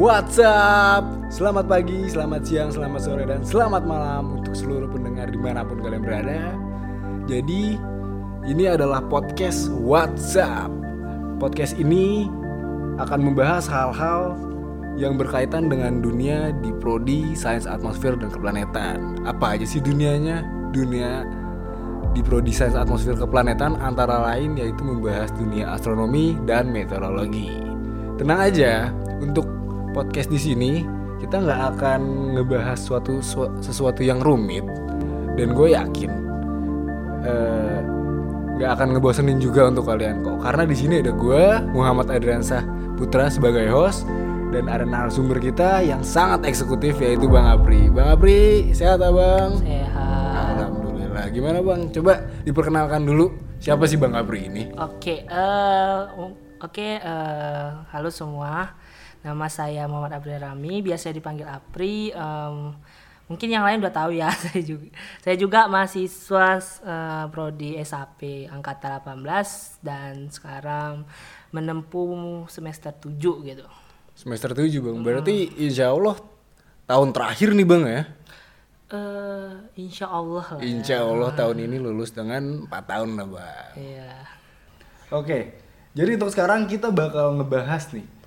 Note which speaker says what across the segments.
Speaker 1: What's up? Selamat pagi, selamat siang, selamat sore, dan selamat malam untuk seluruh pendengar di mana pun kalian berada. Jadi, ini adalah podcast What's up. Podcast ini akan membahas hal-hal yang berkaitan dengan dunia di prodi sains atmosfer dan keplanetan. Apa aja sih dunianya? Dunia di prodi sains atmosfer keplanetan antara lain yaitu membahas dunia astronomi dan meteorologi. Tenang aja, untuk podcast di sini kita nggak akan ngebahas suatu su- sesuatu yang rumit dan gue yakin eh, nggak akan ngebosenin juga untuk kalian kok karena di sini ada gue Muhammad Adriansah Putra sebagai host dan ada narasumber kita yang sangat eksekutif yaitu Bang Apri. Bang Apri, sehat abang?
Speaker 2: Sehat.
Speaker 1: Alhamdulillah. Gimana bang? Coba diperkenalkan dulu siapa sih Bang Apri ini?
Speaker 2: Oke, eh oke eh, halo semua. Nama saya Muhammad Abdul Rami, biasa dipanggil Apri. Em, mungkin yang lain udah tahu ya, saya juga saya juga mahasiswa eh, prodi SAP angkatan 18 dan sekarang menempuh semester 7 gitu.
Speaker 1: Semester 7 bang. Berarti insya Allah tahun terakhir nih bang ya?
Speaker 2: Eh insya Allah lah.
Speaker 1: Insya Allah tahun ini lulus dengan 4 tahun lah bang.
Speaker 2: Iya.
Speaker 1: Oke, jadi untuk sekarang kita bakal ngebahas nih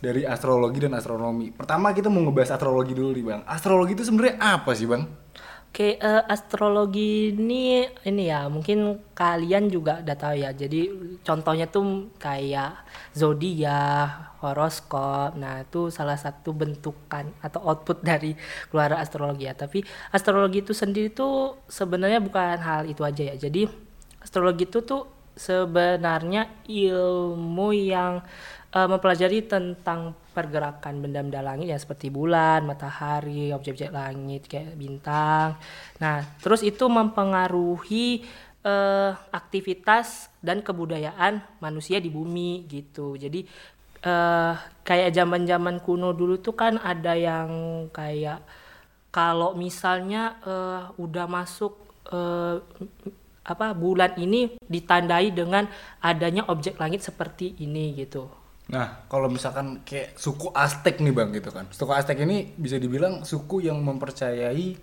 Speaker 1: dari astrologi dan astronomi. Pertama kita mau ngebahas astrologi dulu nih bang. Astrologi itu sebenarnya apa sih bang?
Speaker 2: Oke, eh, astrologi ini ini ya mungkin kalian juga udah tahu ya. Jadi contohnya tuh kayak zodiak, horoskop. Nah, itu salah satu bentukan atau output dari keluar astrologi ya. Tapi astrologi itu sendiri tuh sebenarnya bukan hal itu aja ya. Jadi astrologi itu tuh sebenarnya ilmu yang eh, mempelajari tentang pergerakan benda-benda langit ya seperti bulan, matahari, objek-objek langit kayak bintang. Nah, terus itu mempengaruhi eh, aktivitas dan kebudayaan manusia di bumi gitu. Jadi eh, kayak zaman-zaman kuno dulu tuh kan ada yang kayak kalau misalnya eh, udah masuk eh, apa bulan ini ditandai dengan adanya objek langit seperti ini gitu.
Speaker 1: Nah, kalau misalkan kayak suku Aztec nih bang gitu kan. Suku Aztec ini bisa dibilang suku yang mempercayai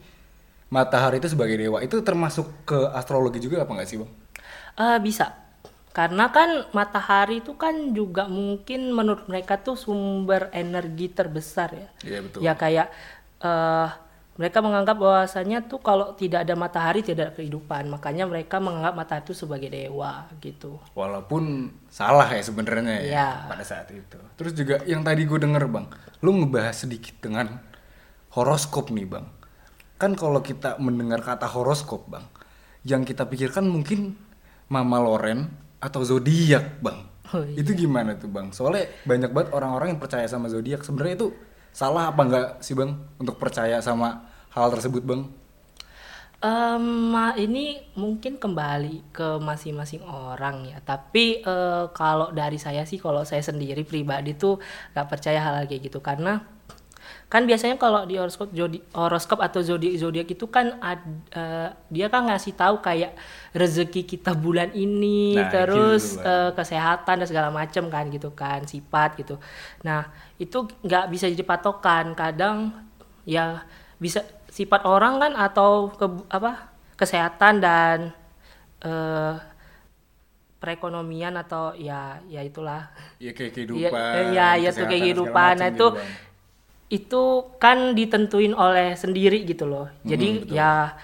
Speaker 1: matahari itu sebagai dewa. Itu termasuk ke astrologi juga apa nggak sih bang?
Speaker 2: Eh bisa. Karena kan matahari itu kan juga mungkin menurut mereka tuh sumber energi terbesar ya.
Speaker 1: Iya betul.
Speaker 2: Ya kayak eh mereka menganggap bahwasanya tuh kalau tidak ada matahari tidak ada kehidupan. Makanya mereka menganggap matahari itu sebagai dewa gitu.
Speaker 1: Walaupun salah ya sebenarnya ya
Speaker 2: Iya.
Speaker 1: pada saat itu. Terus juga yang tadi gue denger bang, lu ngebahas sedikit dengan horoskop nih bang. Kan kalau kita mendengar kata horoskop bang, yang kita pikirkan mungkin Mama Loren atau zodiak bang.
Speaker 2: Oh, iya.
Speaker 1: Itu gimana tuh bang? Soalnya banyak banget orang-orang yang percaya sama zodiak. Sebenarnya itu salah apa enggak sih bang untuk percaya sama hal tersebut bang?
Speaker 2: Ma- ini mungkin kembali ke masing-masing orang ya. Tapi eh, kalau dari saya sih, kalau saya sendiri pribadi tuh nggak percaya hal, hal kayak gitu karena kan biasanya kalau di horoskop zodi- horoskop atau zodiak zodiak itu kan ad- eh, dia kan ngasih tahu kayak rezeki kita bulan ini,
Speaker 1: Nah,
Speaker 2: terus
Speaker 1: gitu,
Speaker 2: eh, kesehatan dan segala macam kan gitu kan sifat gitu. Nah itu nggak bisa jadi patokan. Kadang ya bisa sifat orang kan atau ke apa kesehatan dan eh, perekonomian atau ya ya itulah
Speaker 1: Ya kayak
Speaker 2: Iya,
Speaker 1: kehidupan.
Speaker 2: eh, ya, ya
Speaker 1: kesehatan,
Speaker 2: tuh kayak kehidupan. Nah,
Speaker 1: gitu,
Speaker 2: itu
Speaker 1: Bang.
Speaker 2: Itu kan ditentuin oleh sendiri gitu loh. Jadi
Speaker 1: betul.
Speaker 2: ya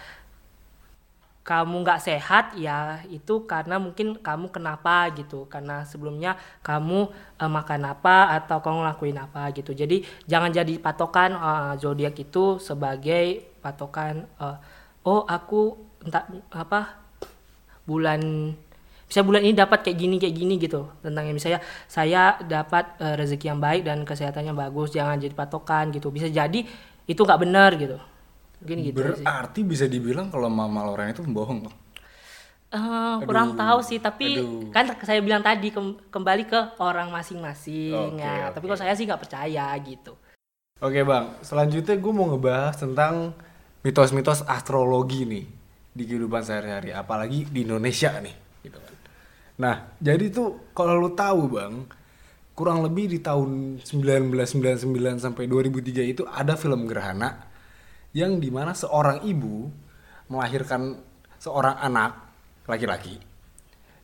Speaker 2: kamu nggak sehat ya itu karena mungkin kamu kenapa gitu karena sebelumnya kamu eh, makan apa atau kamu ngelakuin apa gitu jadi jangan jadi patokan eh, zodiak itu sebagai patokan eh, oh aku entah apa bulan bisa bulan ini dapat kayak gini kayak gini gitu tentang yang misalnya saya dapat eh, rezeki yang baik dan kesehatannya bagus jangan jadi patokan gitu bisa jadi itu nggak benar gitu mungkin gitu sih
Speaker 1: Berarti bisa dibilang kalau Mama Loren itu pembohong bang.
Speaker 2: Eh, kurang tahu sih tapi
Speaker 1: aduh.
Speaker 2: kan saya bilang tadi kem- kembali ke orang masing-masing
Speaker 1: Oke,
Speaker 2: ya
Speaker 1: oke.
Speaker 2: tapi kalau saya sih nggak percaya gitu
Speaker 1: Oke bang, selanjutnya gue mau ngebahas tentang mitos-mitos astrologi nih di kehidupan sehari-hari, apalagi di Indonesia nih. Gitu kan. Nah, jadi tuh kalau lu tahu bang, kurang lebih di tahun 1999 sampai 2003 itu ada film Gerhana yang di mana seorang ibu melahirkan seorang anak laki-laki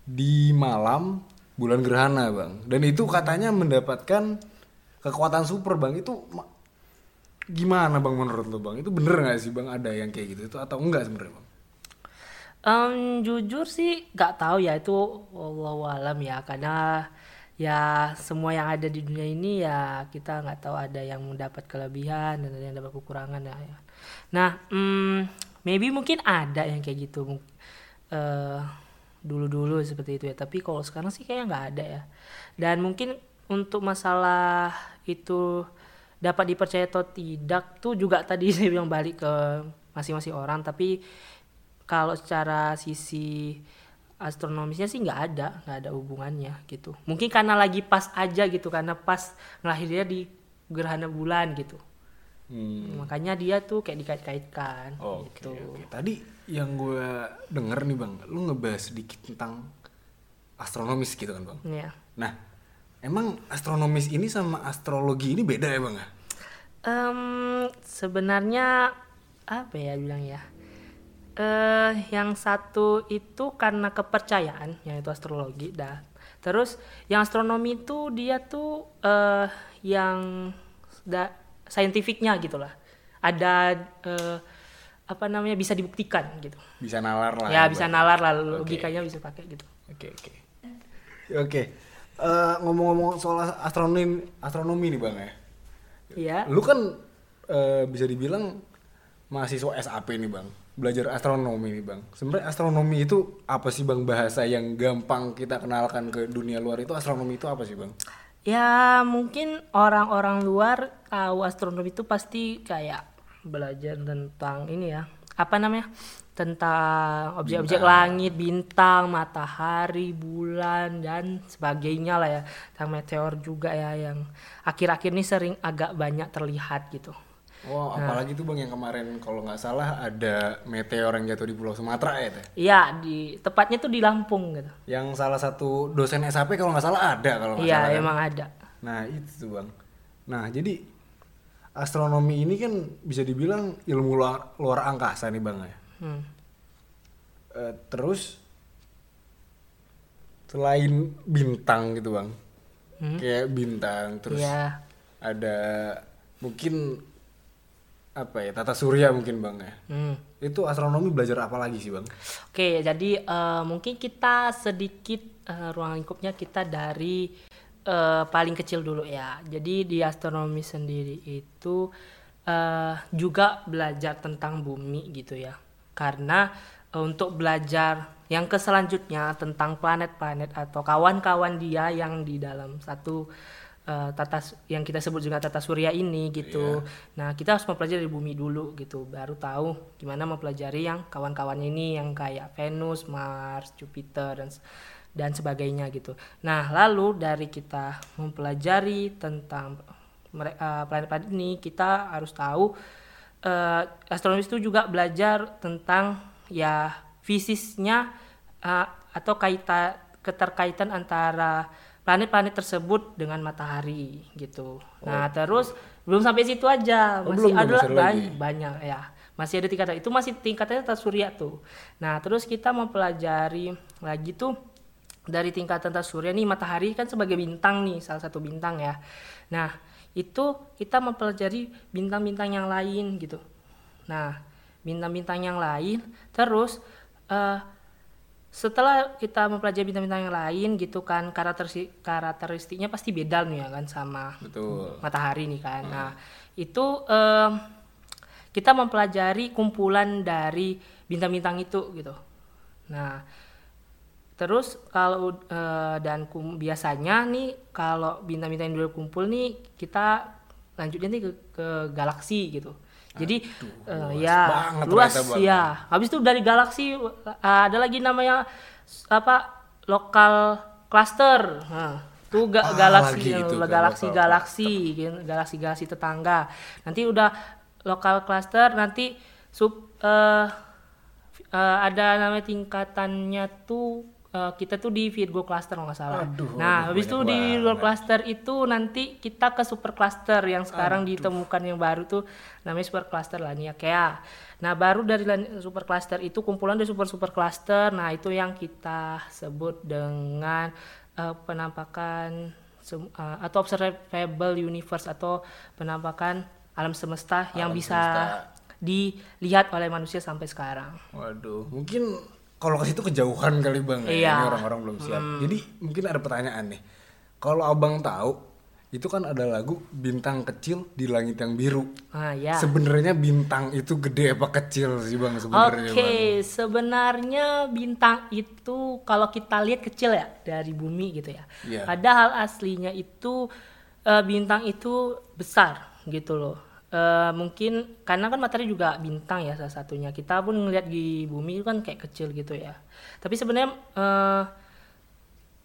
Speaker 1: di malam bulan gerhana bang. Dan itu katanya mendapatkan kekuatan super bang. Itu ma- gimana bang menurut lo bang? Itu bener nggak sih bang ada yang kayak gitu? Itu atau enggak sebenarnya bang
Speaker 2: Em, jujur sih nggak tahu ya itu wallahu alam ya karena ya semua yang ada di dunia ini ya kita nggak tahu ada yang mendapat kelebihan dan ada yang dapat kekurangan ya. Nah, mm, maybe mungkin ada yang kayak gitu eh, dulu-dulu seperti itu ya. Tapi kalau sekarang sih kayaknya nggak ada ya. Dan mungkin untuk masalah itu dapat dipercaya atau tidak tuh juga tadi saya bilang balik ke masing-masing orang. Tapi kalau secara sisi astronomisnya sih nggak ada nggak ada hubungannya gitu mungkin karena lagi pas aja gitu karena pas ngelahirnya di gerhana bulan gitu
Speaker 1: Hmm.
Speaker 2: makanya dia tuh kayak dikait-kaitkan
Speaker 1: Oke,
Speaker 2: gitu
Speaker 1: oke. Tadi yang gue denger nih bang, lu ngebahas sedikit tentang astronomis gitu kan bang.
Speaker 2: ya
Speaker 1: Nah, emang astronomis ini sama astrologi ini beda ya bang?
Speaker 2: Em, sebenarnya apa ya bilang ya eh yang satu itu karena kepercayaan yang itu astrologi dah terus yang astronomi itu dia tuh eh yang da, saintifiknya gitu lah ada eh, apa namanya bisa dibuktikan gitu
Speaker 1: Bisa nalar lah.
Speaker 2: ya bisa nalar lah logikanya bisa pakai gitu
Speaker 1: Oke oke. Oke. Eh, ngomong-ngomong soal astronomi astronomi nih bang ya.
Speaker 2: ya
Speaker 1: Lu kan eh, bisa dibilang mahasiswa SAP nih bang, belajar astronomi nih bang. Sebenarnya astronomi itu apa sih bang bahasa yang gampang kita kenalkan ke dunia luar itu astronomi itu apa sih bang?
Speaker 2: Ya mungkin orang-orang luar tahu astronomi itu pasti kayak belajar tentang ini ya apa namanya tentang objek-objek langit, bintang, matahari, bulan dan sebagainya lah ya. Tentang meteor juga ya yang akhir-akhir ini sering agak banyak terlihat gitu.
Speaker 1: Oh, apalagi tuh bang yang kemarin kalau nggak salah ada meteor yang jatuh di Pulau Sumatera ya teh.
Speaker 2: Iya di tepatnya tuh di Lampung gitu.
Speaker 1: Yang salah satu dosen SAP kalau nggak salah ada kalau nggak
Speaker 2: Iya
Speaker 1: salah. kan?
Speaker 2: emang ada.
Speaker 1: Nah itu tuh bang. Nah jadi astronomi ini kan bisa dibilang ilmu luar, luar angkasa nih bang ya.
Speaker 2: Hmm.
Speaker 1: Eh, terus selain bintang gitu bang, kayak bintang terus
Speaker 2: Iya.
Speaker 1: ada mungkin apa ya tata surya mungkin bang ya.
Speaker 2: Hmm.
Speaker 1: Itu astronomi belajar apa lagi sih bang?
Speaker 2: Oke, jadi eh, mungkin kita sedikit eh, ruang lingkupnya kita dari eh, paling kecil dulu ya. Jadi di astronomi sendiri itu eh, juga belajar tentang bumi gitu ya. Karena eh, untuk belajar yang ke selanjutnya tentang planet-planet atau kawan-kawan dia yang di dalam satu eh, tata yang kita sebut juga tata surya ini gitu. Nah, kita harus mempelajari bumi dulu gitu, baru tahu gimana mempelajari yang kawan-kawannya ini yang kayak Venus, Mars, Jupiter dan dan sebagainya gitu. Nah, lalu dari kita mempelajari tentang eh, planet-planet ini, kita harus tahu eh, astronomis itu juga belajar tentang ya fisiknya eh, atau kaitan keterkaitan antara planet-planet tersebut dengan matahari gitu. Nah, terus belum sampai situ aja,
Speaker 1: Oh, belum,
Speaker 2: masih
Speaker 1: belum,
Speaker 2: ada
Speaker 1: masih ada lagi.
Speaker 2: ban- banyak ya. Masih ada tingkatan. Itu masih tingkatannya tata surya tuh. Nah, terus kita mempelajari lagi tuh dari tingkatan tata surya nih matahari kan sebagai bintang nih, salah satu bintang ya. Nah, itu kita mempelajari bintang-bintang yang lain gitu. Nah, bintang-bintang yang lain terus eh setelah kita mempelajari bintang-bintang yang lain gitu kan karakteristik karakteristiknya pasti beda nih ya kan sama
Speaker 1: Betul.
Speaker 2: matahari nih kan. Nah, itu em, kita mempelajari kumpulan dari bintang-bintang itu gitu. Nah, terus kalau eh, dan kum- biasanya nih kalau bintang-bintang yang udah kumpul nih kita lanjutnya nih ke, ke galaksi gitu. Jadi eh, ya
Speaker 1: banget
Speaker 2: luas ya. Habis itu dari galaksi eh, ada lagi namanya apa lokal cluster. Nah, itu ga-
Speaker 1: Apa
Speaker 2: galaksi
Speaker 1: itu,
Speaker 2: galaksi
Speaker 1: lokal
Speaker 2: galaksi gitu, galaksi galaksi tetangga. Nanti udah lokal cluster nanti sub eh, eh, ada namanya tingkatannya tuh eh, kita tuh di Virgo cluster kalau nggak salah.
Speaker 1: Aduh,
Speaker 2: nah,
Speaker 1: aduh,
Speaker 2: habis itu di luar cluster itu nanti kita ke super cluster yang sekarang ditemukan yang baru tuh namanya super cluster lah nih ya kayak. Nah, baru dari super cluster itu kumpulan dari super super cluster. Nah, itu yang kita sebut dengan eh, penampakan eh, atau observable universe atau penampakan alam semesta yang bisa dilihat oleh manusia sampai sekarang.
Speaker 1: Waduh, mungkin kalau ke situ kejauhan kali bang. ya.
Speaker 2: Iya.
Speaker 1: Ini orang-orang belum siap. Jadi mungkin ada pertanyaan nih. Kalau abang tahu, itu kan ada lagu bintang kecil di langit yang biru.
Speaker 2: Ah ya.
Speaker 1: Sebenarnya bintang itu gede apa kecil sih bang sebenarnya?
Speaker 2: Oke,
Speaker 1: Bang?
Speaker 2: sebenarnya bintang itu kalau kita lihat kecil ya dari bumi gitu ya.
Speaker 1: Iya.
Speaker 2: Padahal aslinya itu eh, bintang itu besar gitu loh. Eh, mungkin karena kan matahari juga bintang ya salah satunya. Kita pun ngelihat di bumi itu kan kayak kecil gitu ya. Tapi sebenarnya eh,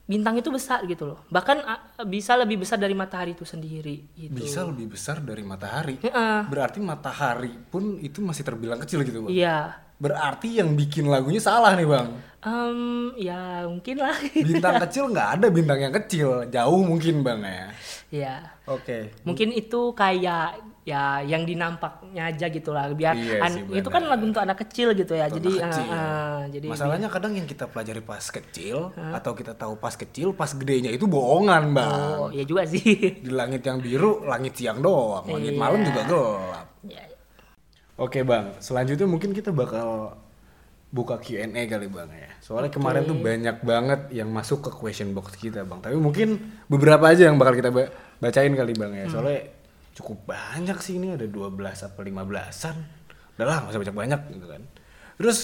Speaker 2: bintang itu besar gitu loh. Bahkan ah, bisa lebih besar dari matahari itu sendiri gitu.
Speaker 1: Bisa lebih besar dari matahari.
Speaker 2: Heeh.
Speaker 1: Berarti matahari pun itu masih terbilang kecil gitu bang.
Speaker 2: Iya.
Speaker 1: Berarti yang bikin lagunya salah nih bang.
Speaker 2: Em, ya mungkin lah.
Speaker 1: Bintang kecil nggak ada bintang yang kecil, jauh mungkin bang ya.
Speaker 2: ya.
Speaker 1: Oke.
Speaker 2: mungkin itu kayak ya yang dinampaknya aja gitu lah biar
Speaker 1: Iya sih,
Speaker 2: itu kan lagu untuk anak kecil gitu ya
Speaker 1: Untuk
Speaker 2: jadi
Speaker 1: kecil.
Speaker 2: eh, eh, jadi
Speaker 1: Masalahnya kadang yang kita pelajari pas kecil atau kita tahu pas kecil, pas gedenya itu bohongan bang.
Speaker 2: oh ya juga sih
Speaker 1: Di langit yang biru, langit siang doang, langit
Speaker 2: Iya.
Speaker 1: malam juga gelap.
Speaker 2: ya,
Speaker 1: Oke bang, selanjutnya mungkin kita bakal buka Q&A kali bang ya. Soalnya kemarin tuh banyak banget yang masuk ke question box kita bang. Tapi mungkin beberapa aja yang bakal kita ba- bacain kali bang ya. Soalnya cukup banyak sih ini ada 12 apa 15-an. Udah lah gak usah banyak-banyak gitu kan. Terus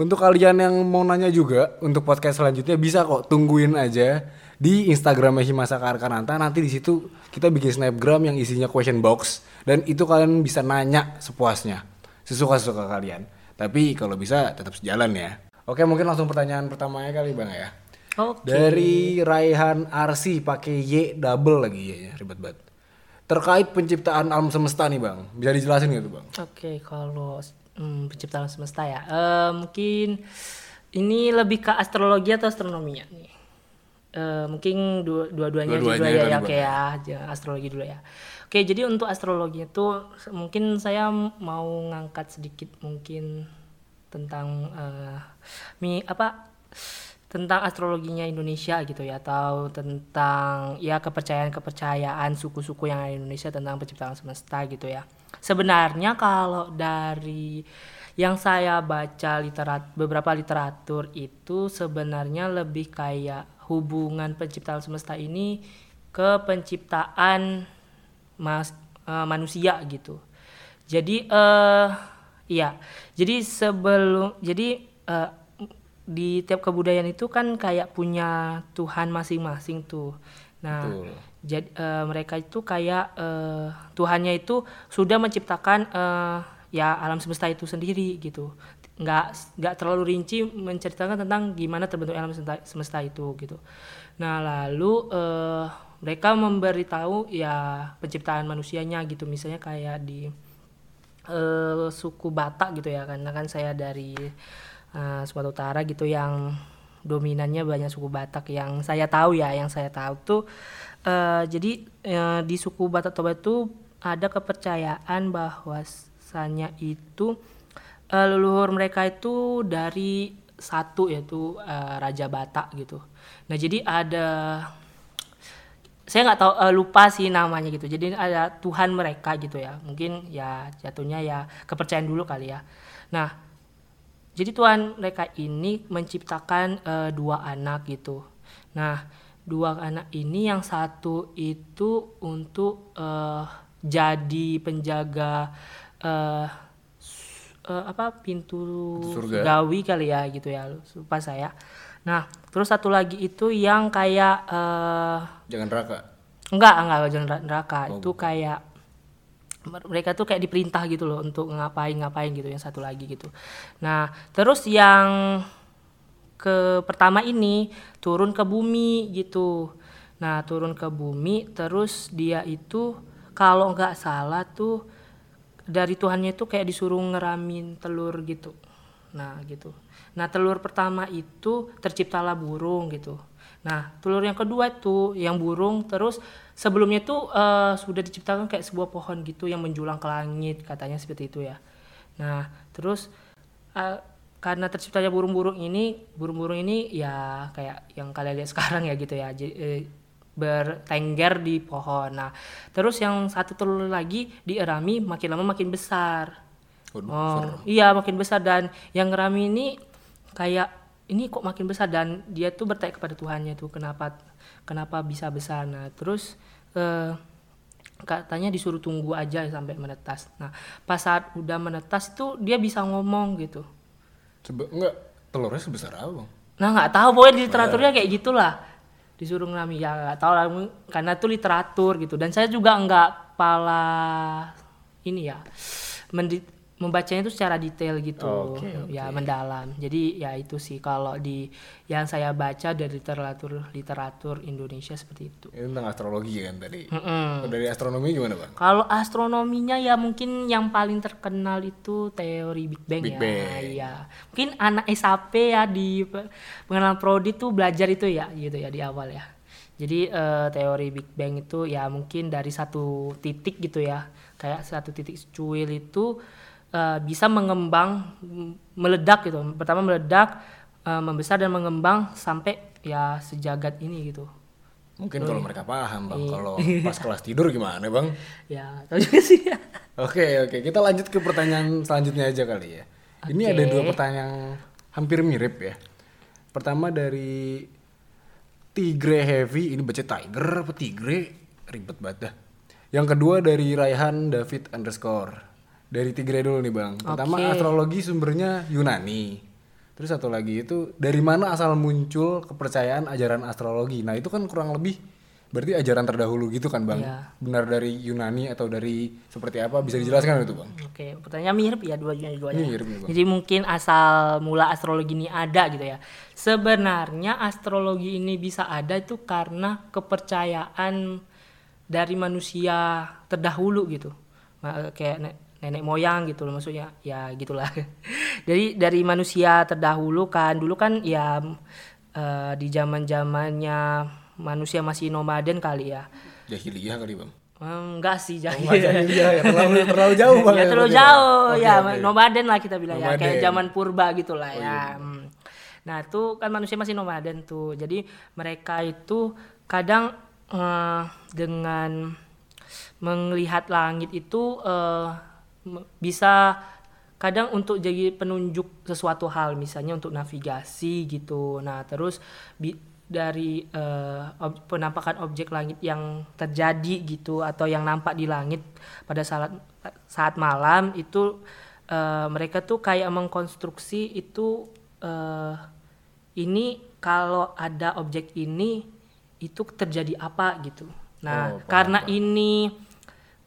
Speaker 1: untuk kalian yang mau nanya juga untuk podcast selanjutnya bisa kok tungguin aja di Instagramnya Himasa Karkananta. Nanti di situ kita bikin snapgram yang isinya question box dan itu kalian bisa nanya sepuasnya sesuka-suka kalian. Tapi kalau bisa tetap sejalan ya. Oke mungkin langsung pertanyaan pertamanya kali bang ya.
Speaker 2: Oke.
Speaker 1: Dari Raihan Arsi pakai Y double lagi Y nya ribet banget terkait penciptaan alam semesta nih bang. Bisa dijelasin gitu bang?
Speaker 2: Oke kalau hmm, penciptaan semesta ya. Eh, mungkin ini lebih ke astrologi atau astronominya nih? Eh, mungkin dua- dua-duanya
Speaker 1: Dua-duanya
Speaker 2: dulu ya, ya oke ya astrologi dulu ya. Oke jadi untuk astrologi itu mungkin saya mau ngangkat sedikit mungkin tentang eh, mi apa tentang astrologinya Indonesia gitu ya atau tentang ya kepercayaan-kepercayaan suku-suku yang ada di Indonesia tentang penciptaan semesta gitu ya. Sebenarnya kalau dari yang saya baca literat beberapa literatur itu sebenarnya lebih kayak hubungan penciptaan semesta ini ke penciptaan mas, eh, manusia gitu. Jadi eh iya. Jadi sebelum jadi eh, di tiap kebudayaan itu kan kayak punya Tuhan masing-masing tuh. Nah,
Speaker 1: Betul.
Speaker 2: jadi eh, mereka itu kayak eh, Tuhannya itu sudah menciptakan eh, ya alam semesta itu sendiri gitu. Nggak nggak terlalu rinci menceritakan tentang gimana terbentuk alam semesta, semesta itu gitu. Nah, lalu eh, mereka memberitahu ya penciptaan manusianya gitu. Misalnya kayak di eh, suku Batak gitu ya karena kan saya dari eh, Sumatera Utara gitu yang dominannya banyak suku Batak yang saya tahu ya yang saya tahu tuh eh, jadi eh, di suku Batak Toba itu ada kepercayaan bahwasanya itu eh, leluhur mereka itu dari satu yaitu eh, Raja Batak gitu. Nah jadi ada saya nggak tahu eh, lupa sih namanya gitu. Jadi ada Tuhan mereka gitu ya. Mungkin ya jatuhnya ya kepercayaan dulu kali ya. Nah jadi Tuhan mereka ini menciptakan eh, dua anak gitu nah dua anak ini yang satu itu untuk eh, jadi penjaga s- eh, apa pintu
Speaker 1: surga.
Speaker 2: surgawi kali ya gitu ya lupa saya nah terus satu lagi itu yang kayak eh,
Speaker 1: jangan raka
Speaker 2: Enggak, enggak jangan nera- neraka. Itu kayak mereka tuh kayak diperintah gitu loh untuk ngapain ngapain gitu yang satu lagi gitu. Nah, terus yang ke pertama ini turun ke bumi gitu. Nah, turun ke bumi terus dia itu kalau nggak salah tuh dari Tuhannya itu kayak disuruh ngeramin telur gitu. Nah, gitu. Nah, telur pertama itu terciptalah burung gitu. Nah, telur yang kedua itu yang burung terus sebelumnya tuh eh, sudah diciptakan kayak sebuah pohon gitu yang menjulang ke langit katanya seperti itu ya. Nah, terus eh, karena terciptanya burung-burung ini, burung-burung ini ya kayak yang kalian lihat sekarang ya gitu ya. Eh, bertengger di pohon. Nah, terus yang satu telur lagi dierami makin lama makin besar.
Speaker 1: Waduh,
Speaker 2: Oh, iya makin besar dan yang ngerami ini kayak ini kok makin besar dan dia tuh bertanya kepada Tuhannya tuh kenapa kenapa bisa besar. Nah, terus eh, katanya disuruh tunggu aja sampai menetas. Nah, pas saat udah menetas itu dia bisa ngomong gitu.
Speaker 1: Coba enggak telurnya sebesar apa, Bang?
Speaker 2: Nah, nggak tahu pokoknya di literaturnya kayak gitulah. Disuruh ngerami ya nggak tahu lah karena itu literatur gitu dan saya juga nggak pala ini ya mendi- membacanya itu secara detail gitu
Speaker 1: Oke, oke.
Speaker 2: ya mendalam jadi ya itu sih kalau di yang saya baca dari literatur literatur Indonesia seperti itu
Speaker 1: Ini tentang astrologi kan tadi.
Speaker 2: Mm-mm.
Speaker 1: Dari astronomi gimana, Bang?
Speaker 2: kalau astronominya ya mungkin yang paling terkenal itu teori Big Bang
Speaker 1: Big
Speaker 2: ya
Speaker 1: Bang.
Speaker 2: iya mungkin anak SAP ya di pe- pengenalan prodi tuh belajar itu ya gitu ya di awal ya jadi eh, teori Big Bang itu ya mungkin dari satu titik gitu ya kayak satu titik cuil itu eh, bisa mengembang meledak gitu pertama meledak eh, membesar dan mengembang sampai ya sejagat ini gitu
Speaker 1: Mungkin kalau mereka paham, Bang.
Speaker 2: Iya.
Speaker 1: Kalau pas kelas tidur gimana, Bang?
Speaker 2: ya tahu juga sih ya
Speaker 1: Oke, oke. Kita lanjut ke pertanyaan selanjutnya aja kali ya. Ini
Speaker 2: Oke.
Speaker 1: ada dua pertanyaan hampir mirip ya. Pertama dari Tigre Heavy, ini baca Tiger apa Tigre? Ribet banget dah. Yang kedua dari Raihan David underscore. Dari Tigre dulu nih bang. Pertama
Speaker 2: Oke.
Speaker 1: astrologi sumbernya Yunani. Terus satu lagi itu dari mana asal muncul kepercayaan ajaran astrologi? Nah itu kan kurang lebih berarti ajaran terdahulu gitu kan bang?
Speaker 2: Iya.
Speaker 1: Benar dari Yunani atau dari seperti apa? Bisa dijelaskan itu bang?
Speaker 2: Oke, pertanyaan mirip ya dua-duanya. duanya.
Speaker 1: Mirip nih, Bang.
Speaker 2: Jadi mungkin asal mula astrologi ini ada gitu ya. Sebenarnya astrologi ini bisa ada itu karena kepercayaan dari manusia terdahulu gitu. Kayak nenek moyang gitu loh maksudnya. Ya gitulah. Jadi dari manusia terdahulu kan dulu kan ya eh, di zaman-zamannya manusia masih nomaden kali ya.
Speaker 1: Jahiliyah kali bang?
Speaker 2: Hmm, enggak sih
Speaker 1: Oh, jahiliyah ya terlalu terlalu jauh bang.
Speaker 2: ya terlalu
Speaker 1: Bang.
Speaker 2: jauh
Speaker 1: Oke,
Speaker 2: ya
Speaker 1: oke.
Speaker 2: nomaden lah kita bilang ya kayak
Speaker 1: Nomaden. Oh, iya,
Speaker 2: zaman purba gitulah ya Hmm. nah itu kan manusia masih nomaden tuh jadi mereka itu kadang eh, dengan melihat langit itu me- bisa kadang untuk jadi penunjuk sesuatu hal misalnya untuk navigasi gitu. Nah terus bi- dari eh, ob- penampakan objek langit yang terjadi gitu atau yang nampak di langit pada saat saat malam itu eh, mereka tuh kayak mengkonstruksi itu eh, ini kalau ada objek ini itu terjadi apa gitu. Nah
Speaker 1: Oh, paham,
Speaker 2: karena ini mele-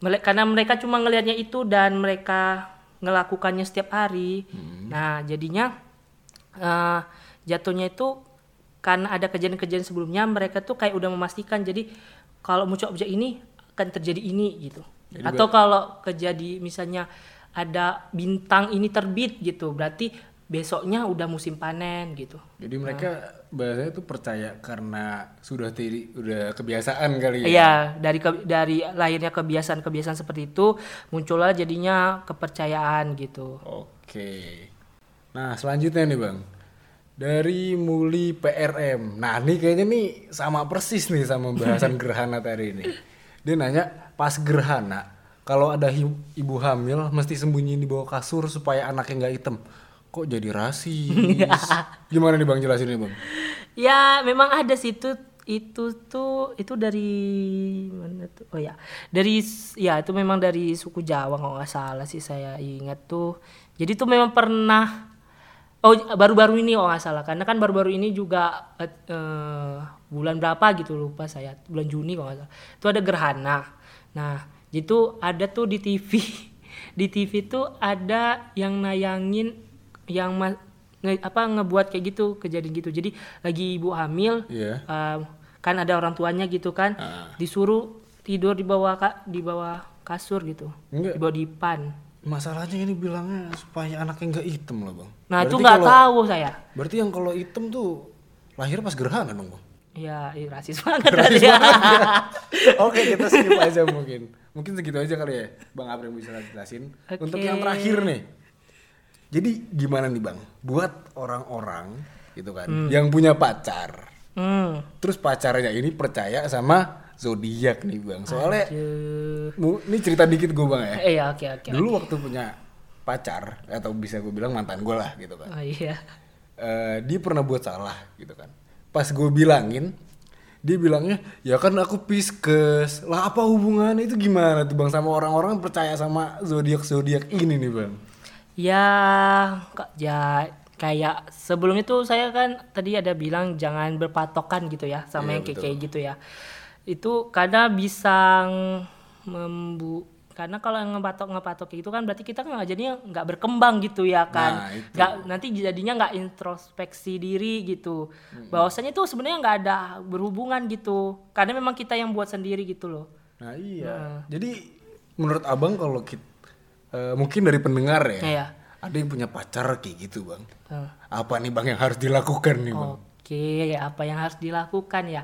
Speaker 2: karena mereka cuma ngelihatnya itu dan mereka ngelakukannya setiap hari. Nah jadinya eh, jatuhnya itu karena ada kejadian-kejadian sebelumnya mereka tuh kayak udah memastikan jadi kalau muncul objek ini akan terjadi ini gitu. Atau kalau kejadi misalnya ada bintang ini terbit gitu berarti besoknya udah musim panen gitu
Speaker 1: Jadi mereka bahasanya tuh percaya karena sudah tiri, udah kebiasaan kali ya.
Speaker 2: Iya, dari ke- dari lahirnya kebiasaan-kebiasaan seperti itu muncullah jadinya kepercayaan gitu.
Speaker 1: Oke. Nah selanjutnya nih bang, dari Muli PRM. Nah ini kayaknya nih sama persis nih sama bahasan gerhana tadi ini. Dia nanya pas gerhana, kalau ada ibu hamil mesti sembunyi di bawah kasur supaya anaknya nggak hitam. Kok jadi rasis? Gimana nih bang jelasin nih bang?
Speaker 2: Ya, memang ada sih itu itu tuh itu dari mana tuh? Oh ya, dari ya itu memang dari suku Jawa kalau nggak salah sih saya ingat tuh. Jadi tuh memang pernah Oh baru-baru ini oh nggak salah karena kan baru-baru ini juga eh, eh, bulan berapa gitu lupa saya bulan Juni kalau nggak salah itu ada gerhana nah itu ada tuh di TV di TV tuh ada yang nayangin yang ma- nge- apa ngebuat kayak gitu kejadian gitu jadi lagi ibu hamil
Speaker 1: Iya.
Speaker 2: eh, kan ada orang tuanya gitu kan
Speaker 1: Ah.
Speaker 2: disuruh tidur di bawah ka- di bawah kasur gitu
Speaker 1: Enggak.
Speaker 2: di bawah dipan
Speaker 1: masalahnya ini bilangnya supaya anaknya nggak hitam loh bang.
Speaker 2: Nah itu
Speaker 1: Berarti
Speaker 2: nggak
Speaker 1: kalau-
Speaker 2: tahu saya.
Speaker 1: Berarti yang kalau hitam tuh lahir pas gerhana dong bang.
Speaker 2: Iya, ih, rasis banget ya.
Speaker 1: Oke kita skip aja mungkin. Mungkin segitu aja kali ya Bang April bisa jelasin.
Speaker 2: Oke.
Speaker 1: Untuk yang terakhir nih. Jadi gimana nih Bang? Buat orang-orang gitu kan yang punya pacar.
Speaker 2: Hmm.
Speaker 1: Terus pacarnya ini percaya sama zodiak nih Bang. Soalnya mu- ini cerita dikit gue Bang ya.
Speaker 2: Eh, iya, oke oke.
Speaker 1: Dulu waktu punya pacar atau bisa gue bilang mantan gue lah gitu kan.
Speaker 2: Oh iya.
Speaker 1: Eh, dia pernah buat salah gitu kan. Pas gue bilangin, dia bilangnya ya kan aku piskes. Lah apa hubungannya itu gimana tuh bang sama orang-orang percaya sama zodiak zodiak ini nih bang?
Speaker 2: Ya, ya kayak sebelum itu saya kan tadi ada bilang jangan berpatokan gitu ya sama
Speaker 1: Iya,
Speaker 2: yang kayak kayak gitu ya. Itu karena bisa membu karena kalau yang ngepatok ngepatok kayak gitu kan berarti kita kan jadinya nggak berkembang gitu ya kan
Speaker 1: Nah, itu.
Speaker 2: nggak nanti jadinya nggak introspeksi diri gitu
Speaker 1: Hmm.
Speaker 2: bahwasanya tuh sebenarnya nggak ada berhubungan gitu karena memang kita yang buat sendiri gitu loh
Speaker 1: Nah iya. Jadi menurut abang kalau kita mungkin dari pendengar ya,
Speaker 2: Iya.
Speaker 1: ada yang punya pacar kayak gitu bang.
Speaker 2: Eh.
Speaker 1: Apa nih bang yang harus dilakukan nih bang?
Speaker 2: Oke, apa yang harus dilakukan ya?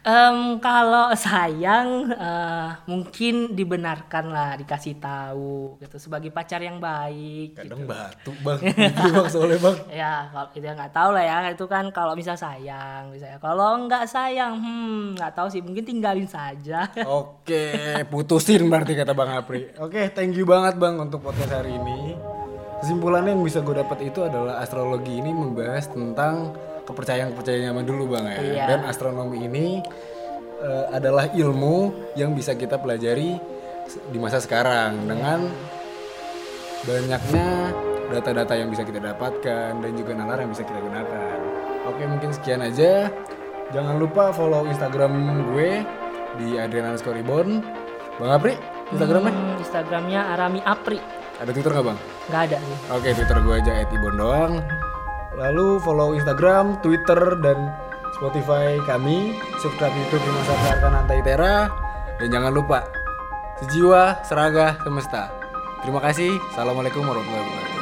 Speaker 2: Em, kalau sayang, eh, mungkin dibenarkan lah, dikasih tahu gitu sebagai pacar yang baik.
Speaker 1: Kadang batu bang, itu bang soalnya bang.
Speaker 2: Ya, kalau itu nggak tahu lah ya, itu kan kalau misal sayang, misalnya. Kalau nggak sayang, hmm, nggak tahu sih, mungkin tinggalin saja.
Speaker 1: Oke, putusin berarti kata Bang Apri. Oke, thank you banget Bang untuk podcast hari ini. Kesimpulannya yang bisa gue dapat itu adalah astrologi ini membahas tentang kepercayaan-kepercayaan zaman dulu Bang ya.
Speaker 2: Iya.
Speaker 1: Dan astronomi ini eh, adalah ilmu yang bisa kita pelajari di masa sekarang dengan banyaknya data-data yang bisa kita dapatkan dan juga nalar yang bisa kita gunakan. Oke, mungkin sekian aja. Jangan lupa follow Instagram gue di Adrian underscore Reborn. Bang Apri, Instagramnya?
Speaker 2: Hmm, Instagramnya Arami Apri,
Speaker 1: Ada Twitter nggak bang?
Speaker 2: nggak ada sih.
Speaker 1: Oke, Twitter gue aja @ibon doang. Lalu follow Instagram, Twitter, dan Spotify kami. Subscribe YouTube Rumah Sakit Arkananta Itera. Dan jangan lupa, sejiwa, seragah, semesta. Terima kasih. Assalamualaikum warahmatullahi wabarakatuh.